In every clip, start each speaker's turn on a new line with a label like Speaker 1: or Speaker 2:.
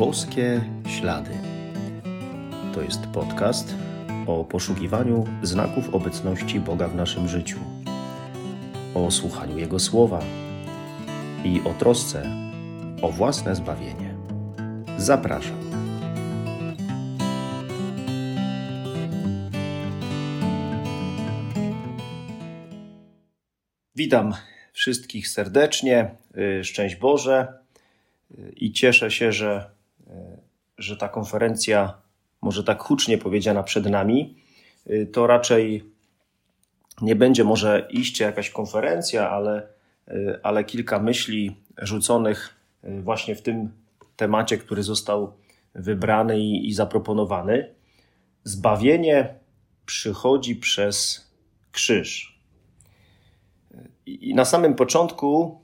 Speaker 1: Boskie Ślady. To jest podcast o poszukiwaniu znaków obecności Boga w naszym życiu, o słuchaniu Jego słowa i o trosce o własne zbawienie. Zapraszam. Witam wszystkich serdecznie. Szczęść Boże. I cieszę się, że, że ta konferencja, może tak hucznie powiedziana przed nami, to raczej nie będzie może iście jakaś konferencja, ale, ale kilka myśli rzuconych właśnie w tym temacie, który został wybrany i, i zaproponowany. Zbawienie przychodzi przez krzyż. I na samym początku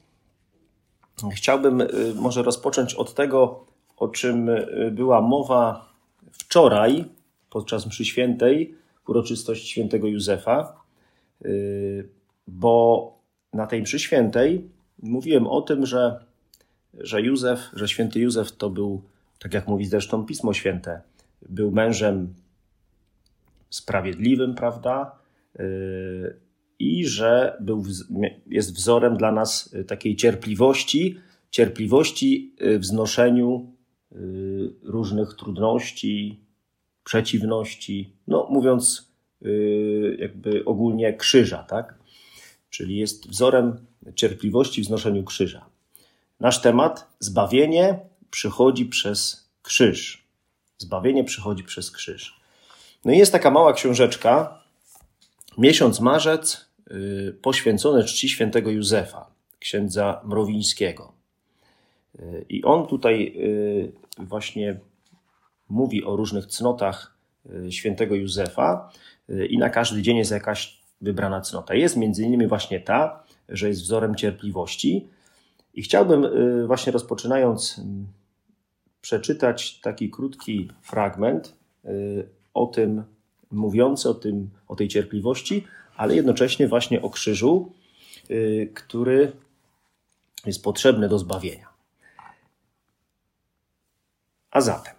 Speaker 1: chciałbym y, może rozpocząć od tego, o czym y, była mowa wczoraj podczas mszy świętej, uroczystość świętego Józefa, y, bo na tej mszy świętej mówiłem o tym, że, że Józef, że święty Józef to był, tak jak mówi zresztą Pismo Święte, był mężem sprawiedliwym, prawda? i że był, jest wzorem dla nas takiej cierpliwości, cierpliwości w znoszeniu różnych trudności, przeciwności, no mówiąc jakby ogólnie krzyża, tak? Czyli jest wzorem cierpliwości w znoszeniu krzyża. Nasz temat zbawienie przychodzi przez krzyż. Zbawienie przychodzi przez krzyż. No i jest taka mała książeczka, Miesiąc marzec Y, poświęcone czci świętego Józefa, księdza Mrowińskiego. Y, I on tutaj y, właśnie mówi o różnych cnotach świętego Józefa i na każdy dzień jest jakaś wybrana cnota. Jest między innymi właśnie ta, że jest wzorem cierpliwości. I chciałbym właśnie rozpoczynając przeczytać taki krótki fragment o tym, mówiący o, tym, o tej cierpliwości, ale jednocześnie właśnie o krzyżu, y, który jest potrzebny do zbawienia. A zatem,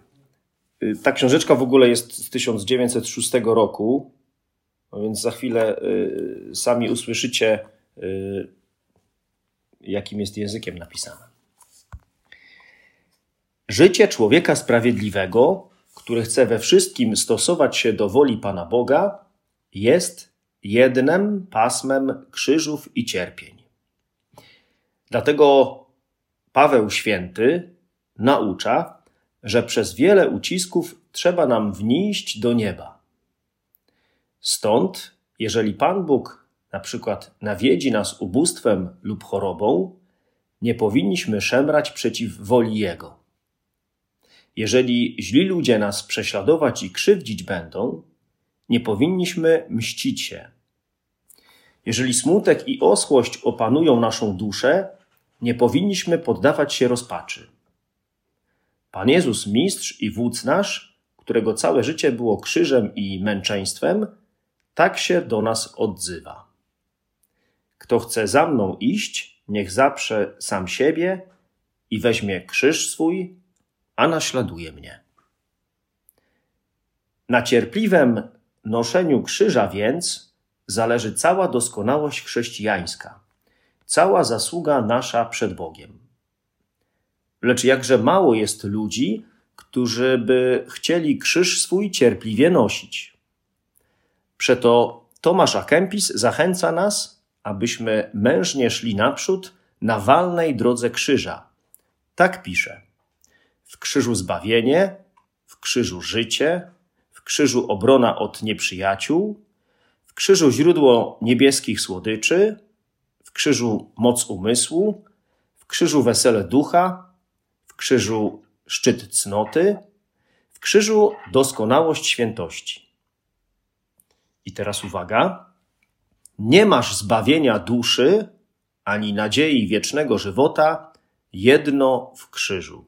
Speaker 1: y, ta książeczka w ogóle jest z 1906 roku, no więc za chwilę y, sami usłyszycie, jakim jest językiem napisane. Życie człowieka sprawiedliwego, który chce we wszystkim stosować się do woli Pana Boga, jest jednym pasmem krzyżów i cierpień. Dlatego Paweł Święty naucza, że przez wiele ucisków trzeba nam wnieść do nieba. Stąd, jeżeli Pan Bóg na przykład nawiedzi nas ubóstwem lub chorobą, nie powinniśmy szemrać przeciw woli Jego. Jeżeli źli ludzie nas prześladować i krzywdzić będą, nie powinniśmy mścić się. Jeżeli smutek i oschłość opanują naszą duszę, nie powinniśmy poddawać się rozpaczy. Pan Jezus, mistrz i wódz nasz, którego całe życie było krzyżem i męczeństwem, tak się do nas odzywa. Kto chce za mną iść, niech zaprze sam siebie i weźmie krzyż swój, a naśladuje mnie. Na cierpliwym noszeniu krzyża więc zależy cała doskonałość chrześcijańska, cała zasługa nasza przed Bogiem. Lecz jakże mało jest ludzi, którzy by chcieli krzyż swój cierpliwie nosić. Przeto Tomasz Akempis zachęca nas, abyśmy mężnie szli naprzód na walnej drodze krzyża. Tak pisze. W krzyżu zbawienie, w krzyżu życie, krzyżu obrona od nieprzyjaciół, w krzyżu źródło niebieskich słodyczy, w krzyżu moc umysłu, w krzyżu wesele ducha, w krzyżu szczyt cnoty, w krzyżu doskonałość świętości. I teraz uwaga. Nie masz zbawienia duszy ani nadziei wiecznego żywota, jedno w krzyżu.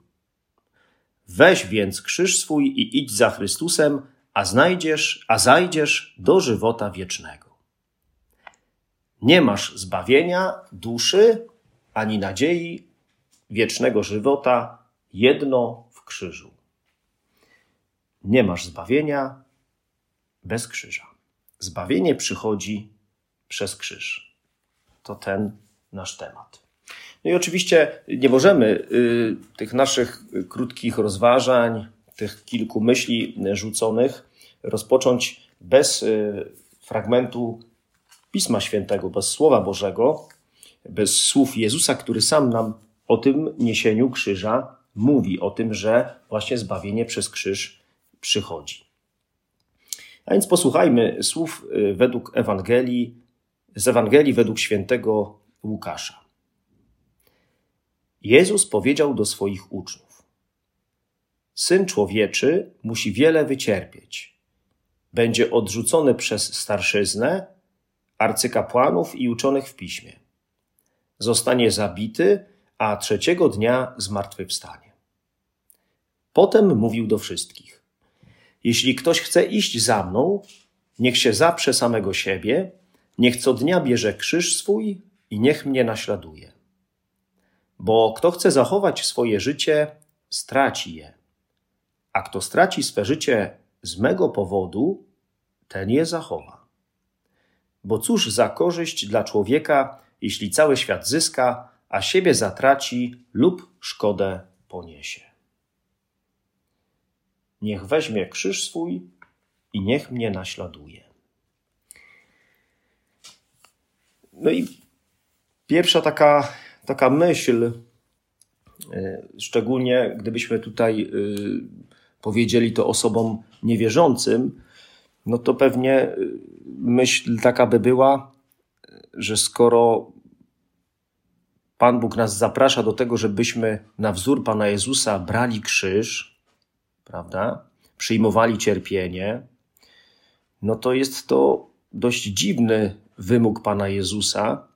Speaker 1: Weź więc krzyż swój i idź za Chrystusem, a znajdziesz, a zajdziesz do żywota wiecznego. Nie masz zbawienia duszy ani nadziei wiecznego żywota, jedno w krzyżu. Nie masz zbawienia bez krzyża. Zbawienie przychodzi przez krzyż. To ten nasz temat. No i oczywiście nie możemy y, tych naszych krótkich rozważań, tych kilku myśli rzuconych rozpocząć bez y, fragmentu Pisma Świętego, bez Słowa Bożego, bez słów Jezusa, który sam nam o tym niesieniu krzyża mówi, o tym, że właśnie zbawienie przez krzyż przychodzi. A więc posłuchajmy słów y, według Ewangelii, z Ewangelii według świętego Łukasza. Jezus powiedział do swoich uczniów: Syn człowieczy musi wiele wycierpieć. Będzie odrzucony przez starszyznę, arcykapłanów i uczonych w piśmie. Zostanie zabity, a trzeciego dnia zmartwychwstanie. Potem mówił do wszystkich: Jeśli ktoś chce iść za mną, niech się zaprze samego siebie, niech co dnia bierze krzyż swój i niech mnie naśladuje. Bo kto chce zachować swoje życie, straci je. A kto straci swe życie z mego powodu, ten je zachowa. Bo cóż za korzyść dla człowieka, jeśli cały świat zyska, a siebie zatraci lub szkodę poniesie. Niech weźmie krzyż swój i niech mnie naśladuje. No i pierwsza taka, taka myśl, e, szczególnie gdybyśmy tutaj e, powiedzieli to osobom niewierzącym, no to pewnie e, myśl taka by była, że skoro Pan Bóg nas zaprasza do tego, żebyśmy na wzór Pana Jezusa brali krzyż, prawda? Przyjmowali cierpienie, no to jest to dość dziwny wymóg Pana Jezusa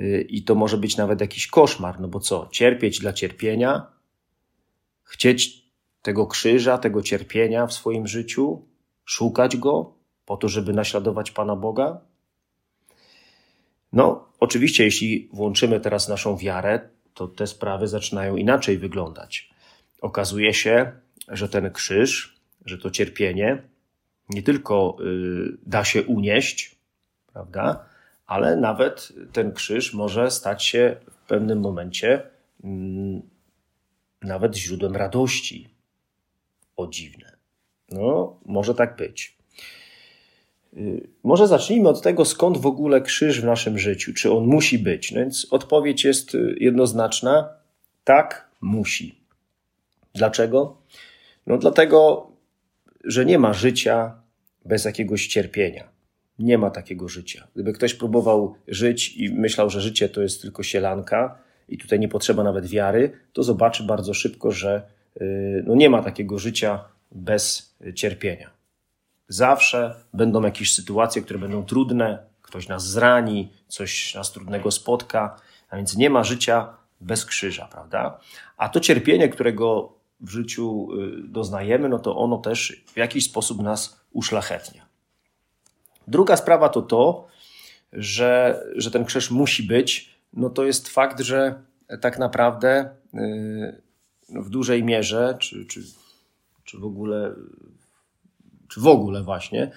Speaker 1: y, i to może być nawet jakiś koszmar, no bo co? Cierpieć dla cierpienia, chcieć tego krzyża, tego cierpienia w swoim życiu, szukać go po to, żeby naśladować Pana Boga? No, oczywiście, jeśli włączymy teraz naszą wiarę, to te sprawy zaczynają inaczej wyglądać. Okazuje się, że ten krzyż, że to cierpienie nie tylko y, da się unieść, prawda, ale nawet ten krzyż może stać się w pewnym momencie mm, nawet źródłem radości. O dziwne. No, może tak być. Y, może zacznijmy od tego, skąd w ogóle krzyż w naszym życiu, czy on musi być. No więc odpowiedź jest y, jednoznaczna: tak, musi. Dlaczego? No dlatego, że nie ma życia bez jakiegoś cierpienia. Nie ma takiego życia. Gdyby ktoś próbował żyć i myślał, że życie to jest tylko sielanka i tutaj nie potrzeba nawet wiary, to zobaczy bardzo szybko, że y, no nie ma takiego życia bez cierpienia. Zawsze będą jakieś sytuacje, które będą trudne, ktoś nas zrani, coś nas trudnego spotka, a więc nie ma życia bez krzyża, prawda? A to cierpienie, którego w życiu y, doznajemy, no to ono też w jakiś sposób nas uszlachetnia. Druga sprawa to to, że, że ten krzyż musi być, no to jest fakt, że tak naprawdę y, w dużej mierze, czy, czy, czy w ogóle czy w ogóle właśnie,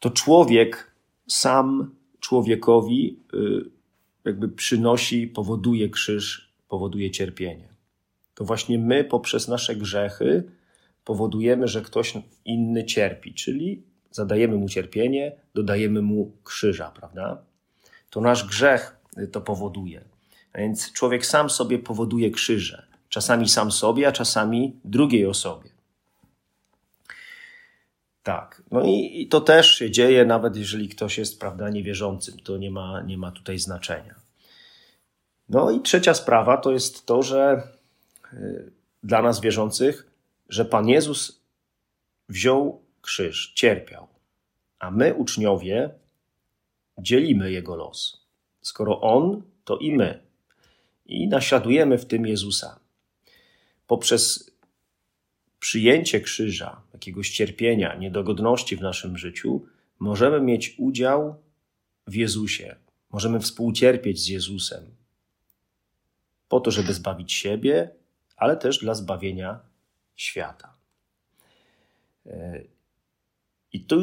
Speaker 1: to człowiek sam człowiekowi y, jakby przynosi, powoduje krzyż, powoduje cierpienie. To właśnie my poprzez nasze grzechy powodujemy, że ktoś inny cierpi, czyli zadajemy mu cierpienie, dodajemy mu krzyża, prawda? To nasz grzech to powoduje. A więc człowiek sam sobie powoduje krzyże. Czasami sam sobie, a czasami drugiej osobie. Tak. No i, i, to też się dzieje, nawet jeżeli ktoś jest, prawda, niewierzącym. To nie ma, nie ma tutaj znaczenia. No i trzecia sprawa to jest to, że y, dla nas wierzących, że Pan Jezus wziął krzyż, cierpiał, a my, uczniowie, dzielimy Jego los. Skoro On, to i my. I naśladujemy w tym Jezusa. Poprzez przyjęcie krzyża, jakiegoś cierpienia, niedogodności w naszym życiu, możemy mieć udział w Jezusie. Możemy współcierpieć z Jezusem. Po to, żeby zbawić siebie, ale też dla zbawienia świata. I tu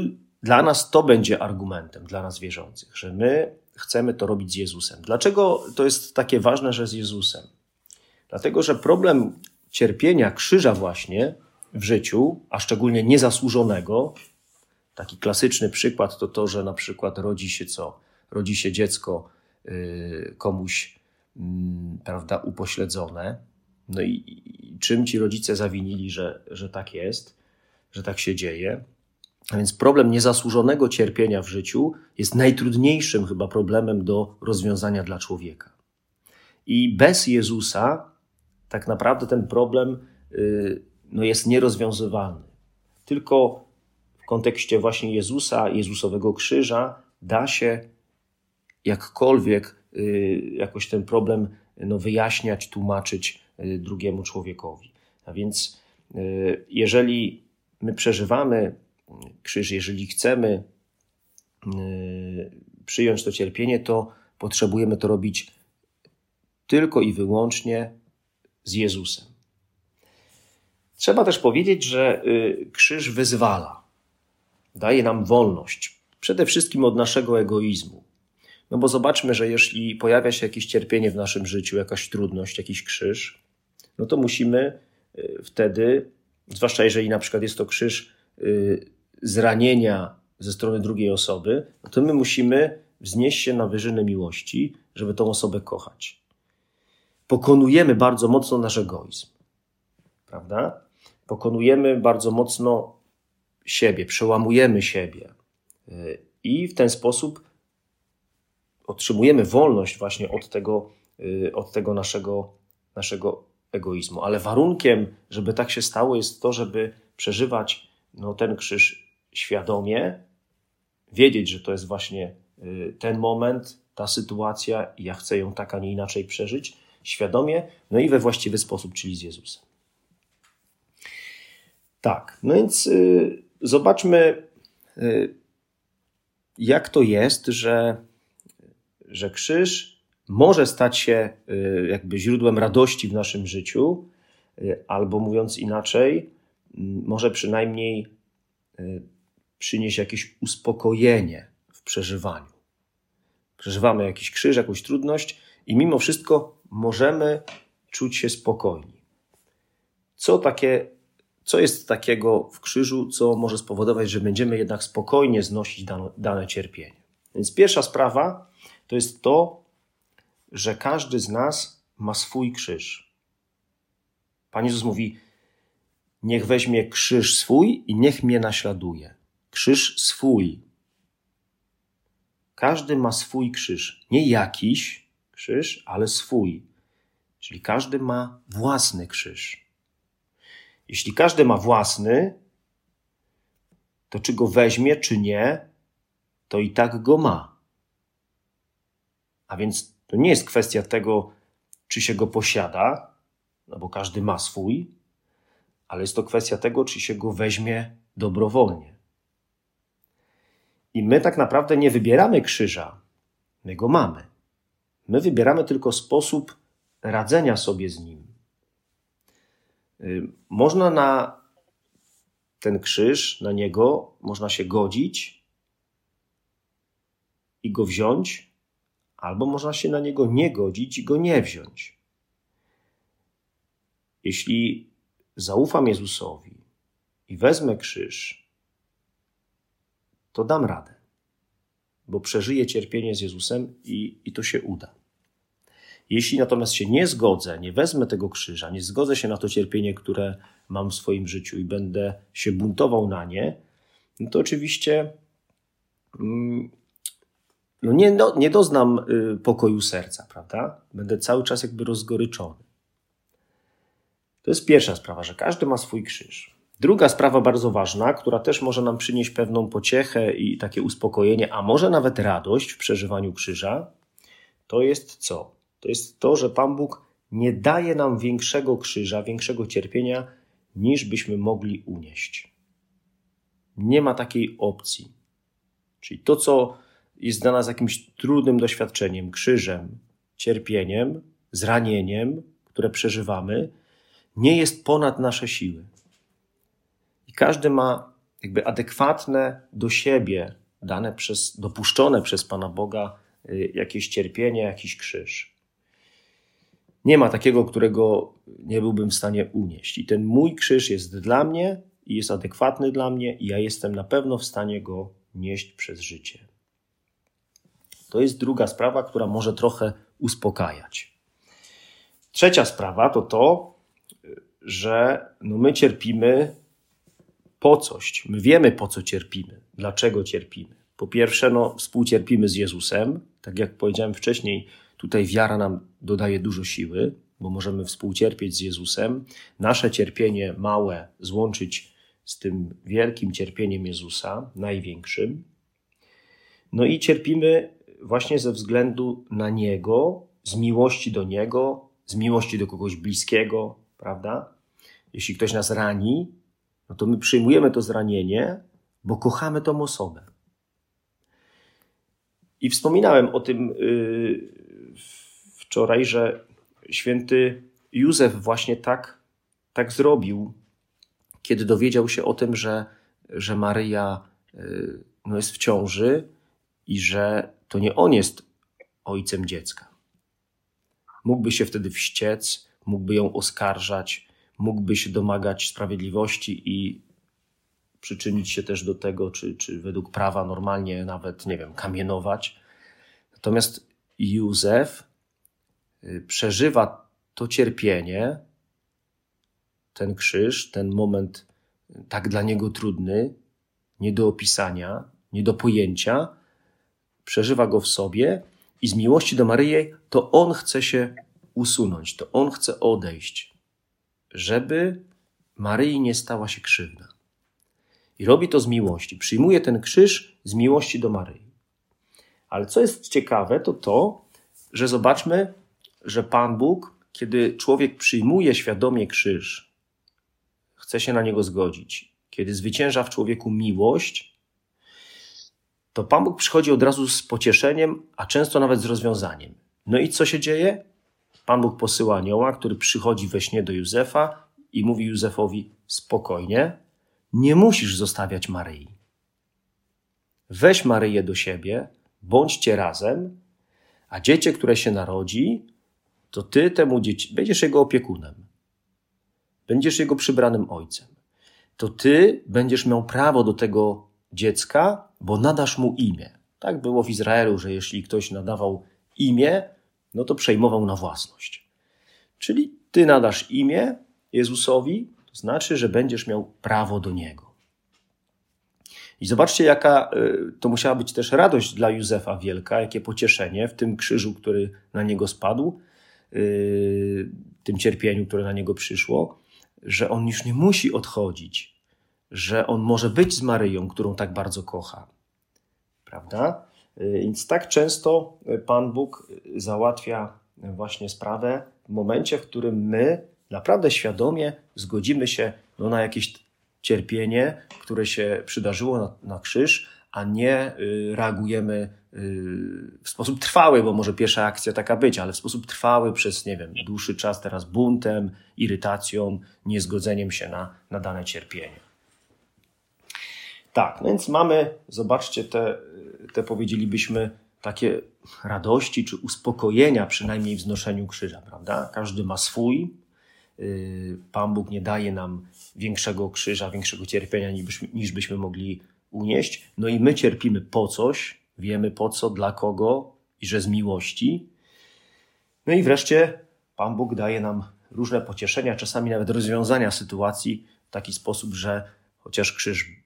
Speaker 1: dla nas to będzie argumentem, dla nas wierzących, że my chcemy to robić z Jezusem. Dlaczego to jest takie ważne, że z Jezusem? Dlatego, że problem cierpienia krzyża właśnie w życiu, a szczególnie niezasłużonego, taki klasyczny przykład to to, że na przykład rodzi się co? Rodzi się dziecko yy, komuś, yy, prawda, upośledzone. No i, i czym ci rodzice zawinili, że, że tak jest, że tak się dzieje? A więc problem niezasłużonego cierpienia w życiu jest najtrudniejszym chyba problemem do rozwiązania dla człowieka. I bez Jezusa tak naprawdę ten problem y, no, jest nierozwiązywalny. Tylko w kontekście właśnie Jezusa, Jezusowego krzyża, da się jakkolwiek y, jakoś ten problem no, wyjaśniać, tłumaczyć drugiemu człowiekowi. A więc jeżeli my przeżywamy krzyż, jeżeli chcemy przyjąć to cierpienie, to potrzebujemy to robić tylko i wyłącznie z Jezusem. Trzeba też powiedzieć, że krzyż wyzwala, daje nam wolność, przede wszystkim od naszego egoizmu. No bo zobaczmy, że jeśli pojawia się jakieś cierpienie w naszym życiu, jakaś trudność, jakiś krzyż, no to musimy y, wtedy, zwłaszcza jeżeli na przykład jest to krzyż y, zranienia ze strony drugiej osoby, no to my musimy wznieść się na wyżyny miłości, żeby tą osobę kochać pokonujemy bardzo mocno nasz egoizm. Prawda? Pokonujemy bardzo mocno siebie, przełamujemy siebie. Y, I w ten sposób otrzymujemy wolność właśnie od tego, od tego naszego, naszego egoizmu. Ale warunkiem, żeby tak się stało, jest to, żeby przeżywać no, ten krzyż świadomie, wiedzieć, że to jest właśnie y, ten moment, ta sytuacja i ja chcę ją tak, a nie inaczej przeżyć świadomie, no i we właściwy sposób, czyli z Jezusem. Tak, no więc y, zobaczmy, y, jak to jest, że, że krzyż może stać się y, jakby źródłem radości w naszym życiu, y, albo mówiąc inaczej, może przynajmniej y, przynieść jakieś uspokojenie w przeżywaniu. Przeżywamy jakiś krzyż, jakąś trudność, i mimo wszystko możemy czuć się spokojni. Co, takie, co jest takiego w krzyżu, co może spowodować, że będziemy jednak spokojnie znosić dane, dane cierpienie? Więc pierwsza sprawa to jest to, że każdy z nas ma swój krzyż. Pan Jezus mówi: Niech weźmie krzyż swój i niech mnie naśladuje. Krzyż swój. Każdy ma swój krzyż. Nie jakiś, krzyż, ale swój. Czyli każdy ma własny krzyż. Jeśli każdy ma własny, to czy go weźmie, czy nie, to i tak go ma. A więc to nie jest kwestia tego, czy się go posiada, no bo każdy ma swój, ale jest to kwestia tego, czy się go weźmie dobrowolnie. I my tak naprawdę nie wybieramy krzyża, my go mamy. My wybieramy tylko sposób radzenia sobie z nim. Y, można na ten krzyż, na niego, można się godzić i go wziąć, albo można się na niego nie godzić i go nie wziąć. Jeśli zaufam Jezusowi i wezmę krzyż, to dam radę, bo przeżyję cierpienie z Jezusem i, i to się uda. Jeśli natomiast się nie zgodzę, nie wezmę tego krzyża, nie zgodzę się na to cierpienie, które mam w swoim życiu i będę się buntował na nie, no to oczywiście mm, no nie, no, nie doznam y, pokoju serca, prawda? Będę cały czas jakby rozgoryczony. To jest pierwsza sprawa, że każdy ma swój krzyż. Druga sprawa bardzo ważna, która też może nam przynieść pewną pociechę i takie uspokojenie, a może nawet radość w przeżywaniu krzyża, to jest co? to jest to, że Pan Bóg nie daje nam większego krzyża, większego cierpienia, niż byśmy mogli unieść. Nie ma takiej opcji. Czyli to, co jest dla nas jakimś trudnym doświadczeniem, krzyżem, cierpieniem, zranieniem, które przeżywamy, nie jest ponad nasze siły. I każdy ma jakby adekwatne do siebie, dane przez, dopuszczone przez Pana Boga y, jakieś cierpienie, jakiś krzyż. Nie ma takiego, którego nie byłbym w stanie unieść. I ten mój krzyż jest dla mnie i jest adekwatny dla mnie, i ja jestem na pewno w stanie go nieść przez życie. To jest druga sprawa, która może trochę uspokajać. Trzecia sprawa to to, że no my cierpimy po coś. My wiemy, po co cierpimy, dlaczego cierpimy. Po pierwsze, no, współcierpimy z Jezusem. Tak jak powiedziałem wcześniej, tutaj wiara nam dodaje dużo siły, bo możemy współcierpieć z Jezusem. Nasze cierpienie małe złączyć z tym wielkim cierpieniem Jezusa, największym. No i cierpimy właśnie ze względu na Niego, z miłości do Niego, z miłości do kogoś bliskiego, prawda? Jeśli ktoś nas rani, no to my przyjmujemy to zranienie, bo kochamy tą osobę. I wspominałem o tym yy, wczoraj, że święty Józef właśnie tak, tak zrobił, kiedy dowiedział się o tym, że, że Maryja yy, no jest w ciąży i że to nie on jest ojcem dziecka. Mógłby się wtedy wściec, mógłby ją oskarżać, mógłby się domagać sprawiedliwości i przyczynić się też do tego, czy, czy według prawa normalnie nawet, nie wiem, kamienować. Natomiast Józef y, przeżywa to cierpienie, ten krzyż, ten moment tak dla niego trudny, nie do opisania, nie do pojęcia, przeżywa go w sobie i z miłości do Maryi to on chce się usunąć, to on chce odejść, żeby Maryi nie stała się krzywda. I robi to z miłości. Przyjmuje ten krzyż z miłości do Maryi. Ale co jest ciekawe, to to, że zobaczmy, że Pan Bóg, kiedy człowiek przyjmuje świadomie krzyż, chce się na niego zgodzić, kiedy zwycięża w człowieku miłość, to Pan Bóg przychodzi od razu z pocieszeniem, a często nawet z rozwiązaniem. No i co się dzieje? Pan Bóg posyła anioła, który przychodzi we śnie do Józefa i mówi Józefowi: Spokojnie, nie musisz zostawiać Maryi. Weź Maryję do siebie, bądźcie razem, a dziecię, które się narodzi, to ty temu dzieci będziesz jego opiekunem. Będziesz jego przybranym ojcem. To ty będziesz miał prawo do tego dziecka, bo nadasz mu imię. Tak było w Izraelu, że jeśli ktoś nadawał imię, no to przejmował na własność. Czyli ty nadasz imię Jezusowi, to znaczy, że będziesz miał prawo do niego. I zobaczcie, jaka y, to musiała być też radość dla Józefa wielka, jakie pocieszenie w tym krzyżu, który na niego spadł, y, tym cierpieniu, które na niego przyszło, że on już nie musi odchodzić, że on może być z Maryją, którą tak bardzo kocha. Prawda? Y, więc tak często Pan Bóg załatwia właśnie sprawę w momencie, w którym my naprawdę świadomie zgodzimy się no, na jakieś cierpienie, które się przydarzyło na, na krzyż, a nie y, reagujemy y, w sposób trwały, bo może pierwsza akcja taka być, ale w sposób trwały przez, nie wiem, dłuższy czas teraz buntem, irytacją, niezgodzeniem się na, na dane cierpienie. Tak, no więc mamy, zobaczcie, te, te powiedzielibyśmy takie radości czy uspokojenia, przynajmniej w znoszeniu krzyża, prawda? Każdy ma swój. Y, Pan Bóg nie daje nam większego krzyża, większego cierpienia niż byśmy, niż byśmy mogli unieść. No i my cierpimy po coś, wiemy po co, dla kogo i że z miłości. No i wreszcie Pan Bóg daje nam różne pocieszenia, czasami nawet rozwiązania sytuacji w taki sposób, że chociaż krzyż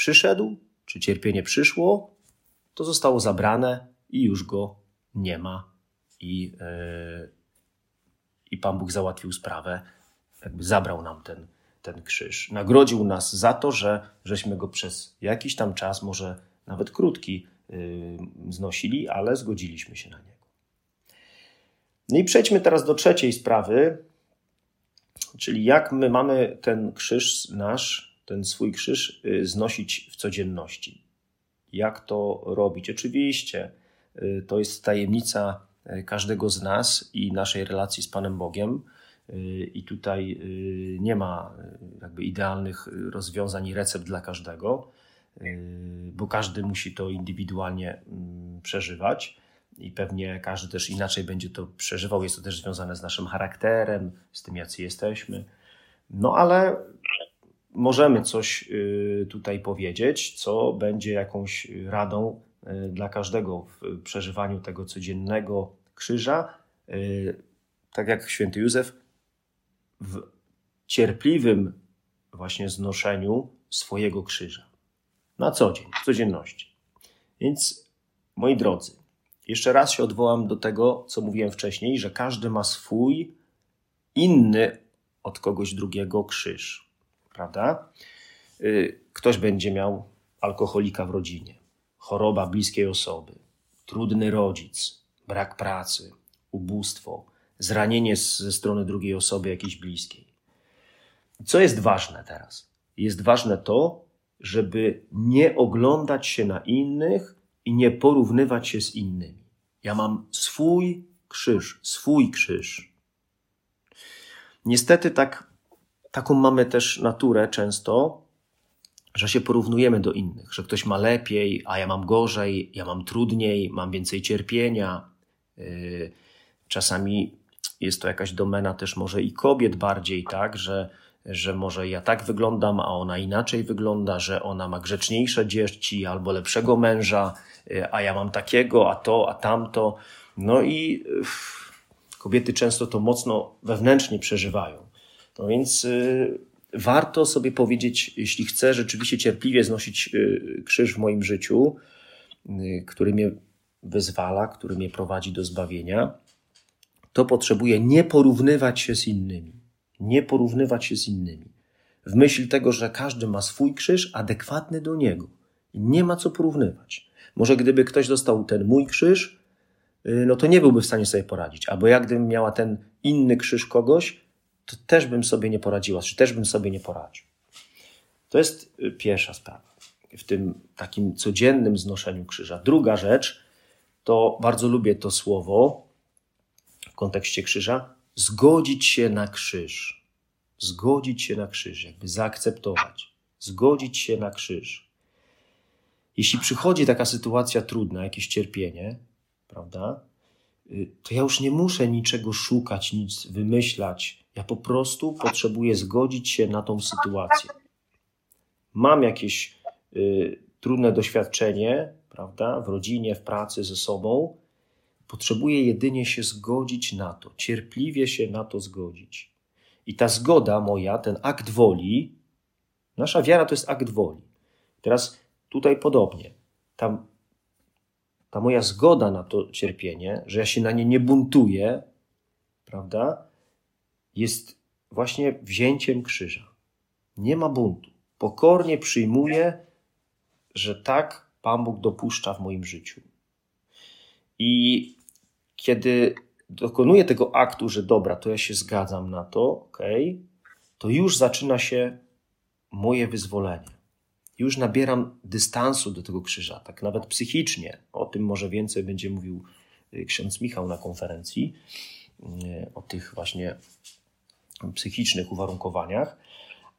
Speaker 1: przyszedł, czy cierpienie przyszło, to zostało zabrane i już go nie ma. I, yy, i Pan Bóg załatwił sprawę, jakby zabrał nam ten, ten krzyż. Nagrodził nas za to, że żeśmy go przez jakiś tam czas, może nawet krótki, yy, znosili, ale zgodziliśmy się na niego. No i przejdźmy teraz do trzeciej sprawy, czyli jak my mamy ten krzyż nasz ten swój krzyż y, znosić w codzienności. Jak to robić? Oczywiście y, to jest tajemnica y, każdego z nas i naszej relacji z Panem Bogiem. i tutaj nie ma jakby idealnych rozwiązań i recept dla każdego, bo każdy musi to indywidualnie mm, przeżywać i pewnie każdy też inaczej będzie to przeżywał. Jest to też związane z naszym charakterem, z tym, jacy jesteśmy. No ale możemy coś y, tutaj powiedzieć, co będzie jakąś radą y, dla każdego w przeżywaniu tego codziennego krzyża. Y, tak jak święty Józef, w cierpliwym właśnie znoszeniu swojego krzyża. Na co dzień, w codzienności. Więc, moi drodzy, jeszcze raz się odwołam do tego, co mówiłem wcześniej, że każdy ma swój inny od kogoś drugiego krzyż. Prawda? Y, ktoś będzie miał alkoholika w rodzinie, choroba bliskiej osoby, trudny rodzic, brak pracy, ubóstwo, zranienie ze strony drugiej osoby jakiejś bliskiej. Co jest ważne teraz? Jest ważne to, żeby nie oglądać się na innych i nie porównywać się z innymi. Ja mam swój krzyż, swój krzyż. Niestety tak, taką mamy też naturę często, że się porównujemy do innych, że ktoś ma lepiej, a ja mam gorzej, ja mam trudniej, mam więcej cierpienia. Yy, czasami jest to jakaś domena też może i kobiet bardziej, tak, że że może ja tak wyglądam, a ona inaczej wygląda, że ona ma grzeczniejsze dzieci albo lepszego męża, y, a ja mam takiego, a to, a tamto. No i y, kobiety często to mocno wewnętrznie przeżywają. No więc y, warto sobie powiedzieć, jeśli chcę rzeczywiście cierpliwie znosić krzyż w moim życiu, który mnie wyzwala, który mnie prowadzi do zbawienia, to potrzebuję nie porównywać się z innymi nie porównywać się z innymi. W myśl tego, że każdy ma swój krzyż adekwatny do niego. Nie ma co porównywać. Może gdyby ktoś dostał ten mój krzyż, y, no to nie byłby w stanie sobie poradzić. Albo jak gdybym miała ten inny krzyż kogoś, to też bym sobie nie poradziła, czy też bym sobie nie poradził. To jest y, pierwsza sprawa w tym takim codziennym znoszeniu krzyża. Druga rzecz, to bardzo lubię to słowo w kontekście krzyża, zgodzić się na krzyż. Zgodzić się na krzyż, jakby zaakceptować. Zgodzić się na krzyż. Jeśli przychodzi taka sytuacja trudna, jakieś cierpienie, prawda, y, to ja już nie muszę niczego szukać, nic wymyślać. Ja po prostu potrzebuję zgodzić się na tą sytuację. Mam jakieś y, trudne doświadczenie, prawda, w rodzinie, w pracy ze sobą, Potrzebuję jedynie się zgodzić na to, cierpliwie się na to zgodzić. I ta zgoda moja, ten akt woli, nasza wiara to jest akt woli. Teraz tutaj podobnie. Tam, ta moja zgoda na to cierpienie, że ja się na nie nie buntuję, prawda, jest właśnie wzięciem krzyża. Nie ma buntu. Pokornie przyjmuję, że tak Pan Bóg dopuszcza w moim życiu. I kiedy dokonuję tego aktu, że dobra, to ja się zgadzam na to, ok, to już zaczyna się moje wyzwolenie. Już nabieram dystansu do tego krzyża, tak nawet psychicznie. O tym może więcej będzie mówił y, ksiądz Michał na konferencji, y, o tych właśnie psychicznych uwarunkowaniach,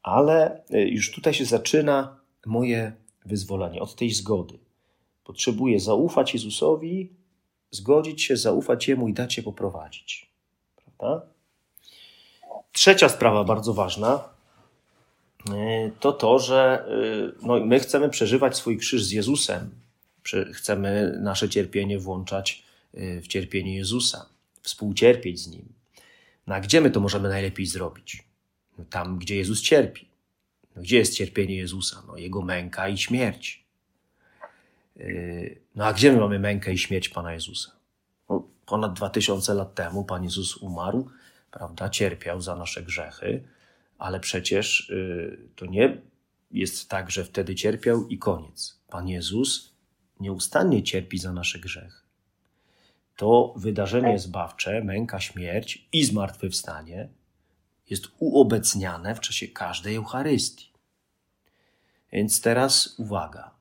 Speaker 1: ale y, już tutaj się zaczyna moje wyzwolenie od tej zgody. Potrzebuję zaufać Jezusowi, zgodzić się, zaufać Jemu i dać się poprowadzić. Prawda? Trzecia sprawa bardzo ważna y, to to, że y, no, my chcemy przeżywać swój krzyż z Jezusem. Chcemy nasze cierpienie włączać w cierpienie Jezusa, współcierpieć z Nim. No a gdzie my to możemy najlepiej zrobić? No, tam, gdzie Jezus cierpi. No, gdzie jest cierpienie Jezusa? No, Jego męka i śmierć. Yy, no a gdzie my mamy mękę i śmierć Pana Jezusa? No, ponad dwa tysiące lat temu Pan Jezus umarł, prawda, cierpiał za nasze grzechy, ale przecież yy, to nie jest tak, że wtedy cierpiał i koniec. Pan Jezus nieustannie cierpi za nasze grzechy. To wydarzenie zbawcze, męka, śmierć i zmartwychwstanie jest uobecniane w czasie każdej Eucharystii. Więc teraz uwaga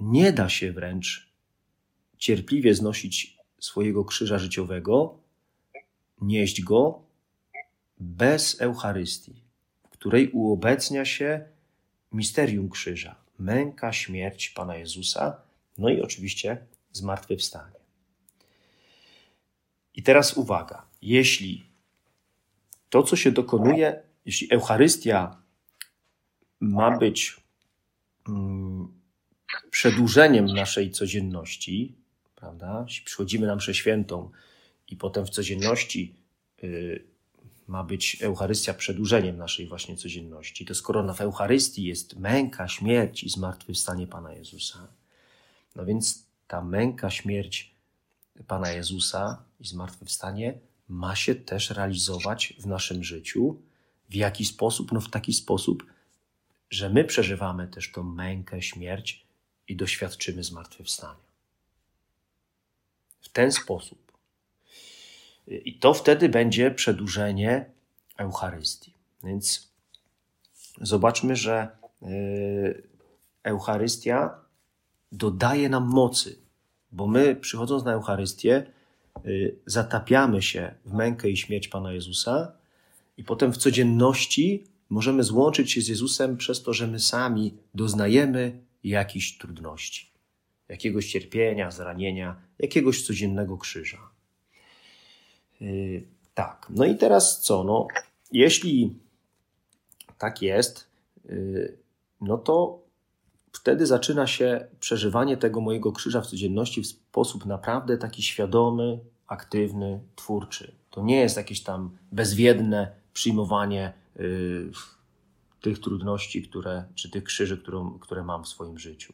Speaker 1: nie da się wręcz cierpliwie znosić swojego krzyża życiowego, nieść go bez Eucharystii, w której uobecnia się misterium krzyża, męka, śmierć Pana Jezusa, no i oczywiście zmartwychwstanie. I teraz uwaga, jeśli to, co się dokonuje, jeśli Eucharystia ma być mm, przedłużeniem naszej codzienności, prawda? Jeśli przychodzimy na mszę świętą i potem w codzienności y, ma być Eucharystia przedłużeniem naszej właśnie codzienności, to skoro w Eucharystii jest męka, śmierć i zmartwychwstanie Pana Jezusa, no więc ta męka, śmierć Pana Jezusa i zmartwychwstanie ma się też realizować w naszym życiu. W jaki sposób? No w taki sposób, że my przeżywamy też tą mękę, śmierć i doświadczymy zmartwychwstania. W ten sposób. I to wtedy będzie przedłużenie Eucharystii. Więc zobaczmy, że y, Eucharystia dodaje nam mocy, bo my przychodząc na Eucharystię zatapiamy się w mękę i śmierć Pana Jezusa i potem w codzienności możemy złączyć się z Jezusem przez to, że my sami doznajemy jakichś trudności, jakiegoś cierpienia, zranienia, jakiegoś codziennego krzyża. Yy, tak, no i teraz co? No, jeśli tak jest, yy, no to wtedy zaczyna się przeżywanie tego mojego krzyża w codzienności w sposób naprawdę taki świadomy, aktywny, twórczy. To nie jest jakieś tam bezwiedne przyjmowanie yy, tych trudności, które, czy tych krzyży, którą, które mam w swoim życiu.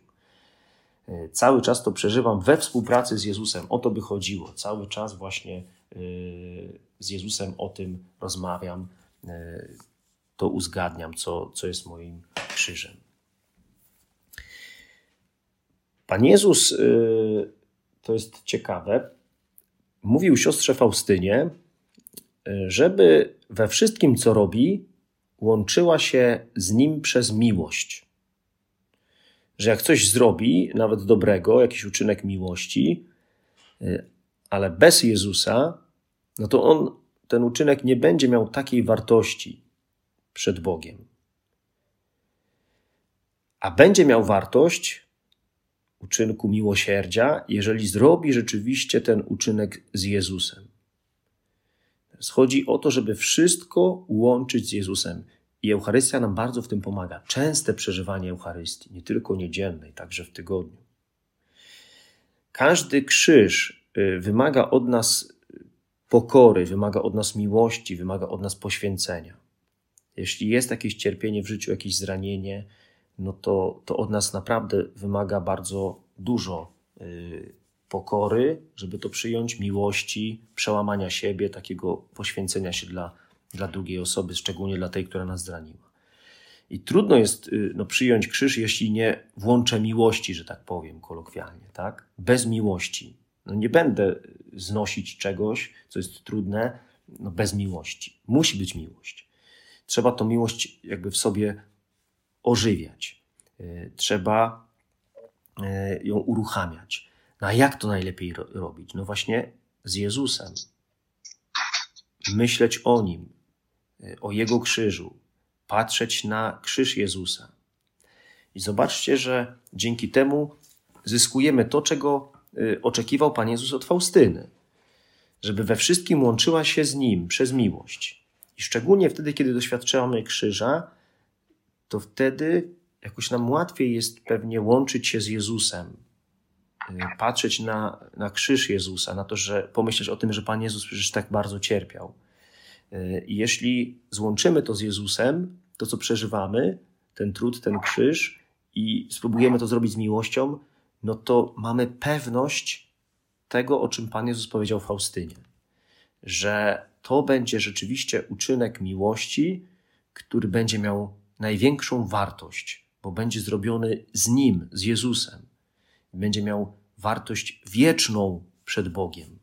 Speaker 1: Yy, cały czas to przeżywam we współpracy z Jezusem. O to by chodziło. Cały czas właśnie yy, z Jezusem o tym rozmawiam, to uzgadniam, co, co jest moim krzyżem. Pan Jezus, yy, to jest ciekawe, mówił siostrze Faustynie, yy, żeby we wszystkim, co robi, łączyła się z nim przez miłość. Że jak coś zrobi, nawet dobrego, jakiś uczynek miłości, yy, ale bez Jezusa, no to on, ten uczynek nie będzie miał takiej wartości przed Bogiem. A będzie miał wartość uczynku miłosierdzia, jeżeli zrobi rzeczywiście ten uczynek z Jezusem. Chodzi o to, żeby wszystko łączyć z Jezusem. I Eucharystia nam bardzo w tym pomaga. Częste przeżywanie Eucharystii, nie tylko niedzielnej, także w tygodniu. Każdy krzyż y, wymaga od nas pokory, wymaga od nas miłości, wymaga od nas poświęcenia. Jeśli jest jakieś cierpienie w życiu, jakieś zranienie, no to, to od nas naprawdę wymaga bardzo dużo y, pokory, żeby to przyjąć, miłości, przełamania siebie, takiego poświęcenia się dla, dla drugiej osoby, szczególnie dla tej, która nas zraniła. I trudno jest y, no, przyjąć krzyż, jeśli nie włączę miłości, że tak powiem kolokwialnie, tak? Bez miłości. No, nie będę znosić czegoś, co jest trudne, no, bez miłości. Musi być miłość. Trzeba tą miłość jakby w sobie ożywiać. Y, trzeba y, ją uruchamiać. No a jak to najlepiej ro robić? No właśnie z Jezusem. Myśleć o Nim, y, o Jego krzyżu, patrzeć na krzyż Jezusa. I zobaczcie, że dzięki temu zyskujemy to, czego oczekiwał Pan Jezus od Faustyny. Żeby we wszystkim łączyła się z Nim przez miłość. I szczególnie wtedy, kiedy doświadczamy krzyża, to wtedy jakoś nam łatwiej jest pewnie łączyć się z Jezusem, y, patrzeć na, na krzyż Jezusa, na to, że pomyśleć o tym, że Pan Jezus przecież tak bardzo cierpiał. Y, I jeśli złączymy to z Jezusem, to co przeżywamy, ten trud, ten krzyż, i spróbujemy to zrobić z miłością, no to mamy pewność tego, o czym Pan Jezus powiedział Faustynie, że to będzie rzeczywiście uczynek miłości, który będzie miał największą wartość, bo będzie zrobiony z Nim, z Jezusem. Będzie miał wartość wieczną przed Bogiem.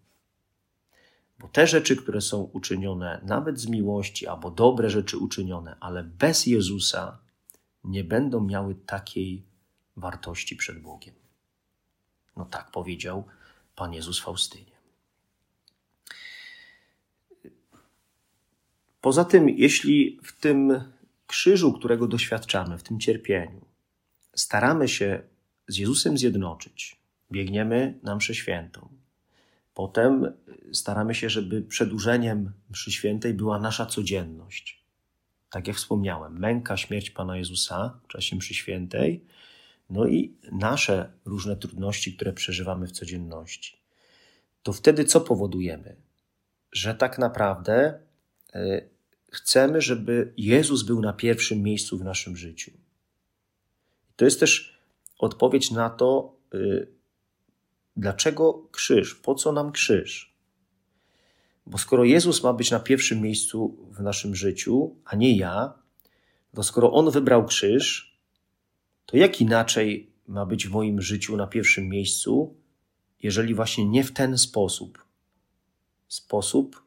Speaker 1: Bo te rzeczy, które są uczynione nawet z miłości, albo dobre rzeczy uczynione, ale bez Jezusa, nie będą miały takiej wartości przed Bogiem. No tak powiedział Pan Jezus Faustynie. Poza tym, jeśli w tym krzyżu, którego doświadczamy, w tym cierpieniu, staramy się z Jezusem zjednoczyć, biegniemy na mszę świętą, potem staramy się, żeby przedłużeniem mszy świętej była nasza codzienność. Tak jak wspomniałem, męka, śmierć Pana Jezusa w czasie mszy świętej, no i nasze różne trudności, które przeżywamy w codzienności. To wtedy co powodujemy? Że tak naprawdę e, chcemy, żeby Jezus był na pierwszym miejscu w naszym życiu. To jest też odpowiedź na to, e, dlaczego krzyż, po co nam krzyż. Bo skoro Jezus ma być na pierwszym miejscu w naszym życiu, a nie ja, to skoro On wybrał krzyż, to jak inaczej ma być w moim życiu na pierwszym miejscu, jeżeli właśnie nie w ten sposób? Sposób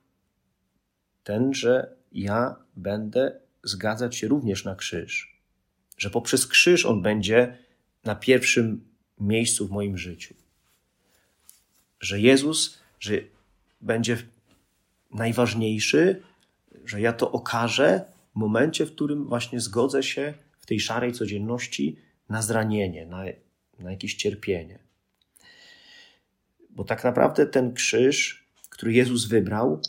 Speaker 1: ten, że ja będę zgadzać się również na krzyż, że poprzez krzyż on będzie na pierwszym miejscu w moim życiu. Że Jezus, że będzie najważniejszy, że ja to okażę w momencie, w którym właśnie zgodzę się w tej szarej codzienności na zranienie, na, na jakieś cierpienie. Bo tak naprawdę ten krzyż, który Jezus wybrał,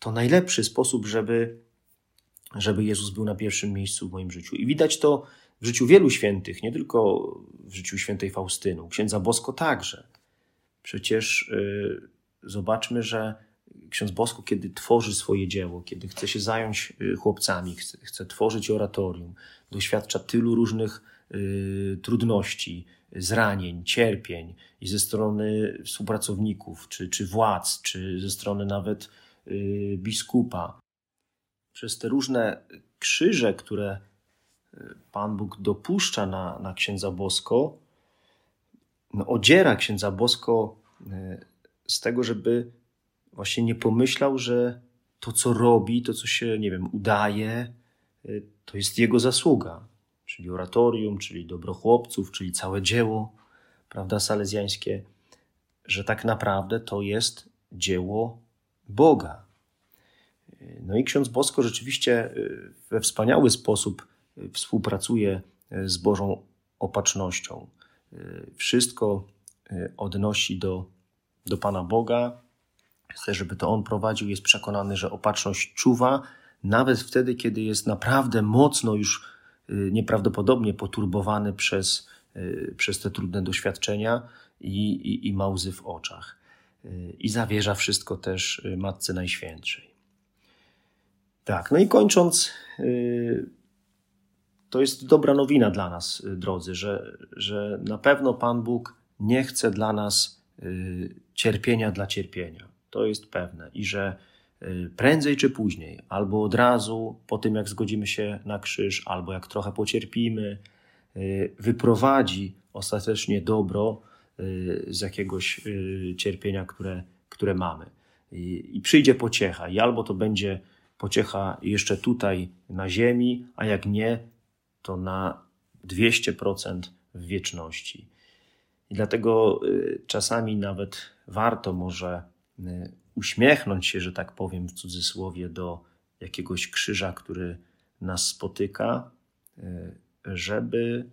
Speaker 1: to najlepszy sposób, żeby, żeby Jezus był na pierwszym miejscu w moim życiu. I widać to w życiu wielu świętych, nie tylko w życiu świętej Faustynu, księdza Bosko także. Przecież yy, zobaczmy, że ksiądz Bosko, kiedy tworzy swoje dzieło, kiedy chce się zająć y, chłopcami, chce, chce tworzyć oratorium, doświadcza tylu różnych y, trudności, zranień, cierpień i ze strony współpracowników, czy, czy władz, czy ze strony nawet biskupa. Przez te różne krzyże, które y, Pan Bóg dopuszcza na, na księdza Bosko, no, odziera księdza Bosko y, z tego, żeby właśnie nie pomyślał, że to, co robi, to, co się, nie wiem, udaje, to jest jego zasługa czyli oratorium, czyli dobro chłopców, czyli całe dzieło, prawda, salezjańskie, że tak naprawdę to jest dzieło Boga. No i ksiądz Bosko rzeczywiście y, we wspaniały sposób y, współpracuje y, z Bożą opatrznością. Wszystko odnosi do, do Pana Boga. Chce, żeby to On prowadził. Jest przekonany, że opatrzność czuwa, nawet wtedy, kiedy jest naprawdę mocno już nieprawdopodobnie poturbowany przez, przez te trudne doświadczenia i, i, i ma łzy w oczach. Y, I zawierza wszystko też Matce Najświętszej. Tak, no i kończąc, to jest dobra nowina dla nas, drodzy, że, że na pewno Pan Bóg nie chce dla nas cierpienia dla cierpienia. To jest pewne. I że Y, prędzej czy później, albo od razu po tym, jak zgodzimy się na krzyż, albo jak trochę pocierpimy, y, wyprowadzi ostatecznie dobro y, z jakiegoś cierpienia, które, które mamy. I, I przyjdzie pociecha, i albo to będzie pociecha jeszcze tutaj na ziemi, a jak nie, to na 200% w wieczności. I dlatego czasami nawet warto może uśmiechnąć się, że tak powiem w cudzysłowie, do jakiegoś krzyża, który nas spotyka, żeby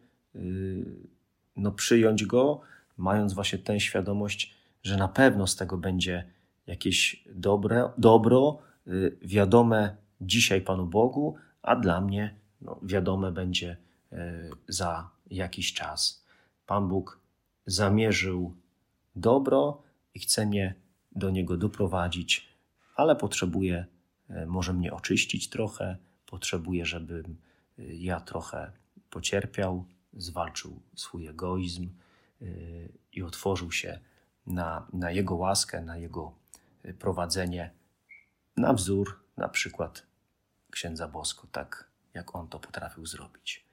Speaker 1: no, przyjąć go, mając właśnie tę świadomość, że na pewno z tego będzie jakieś dobre, dobro, e, wiadome dzisiaj Panu Bogu, a dla mnie no, wiadome będzie za jakiś czas. Pan Bóg zamierzył dobro i chce mnie do niego doprowadzić, ale potrzebuję e, może mnie oczyścić trochę, potrzebuję, żebym ja trochę pocierpiał, zwalczył swój egoizm i otworzył się na, na Jego łaskę, na Jego prowadzenie, na wzór na przykład księdza Bosko, tak jak on to potrafił zrobić.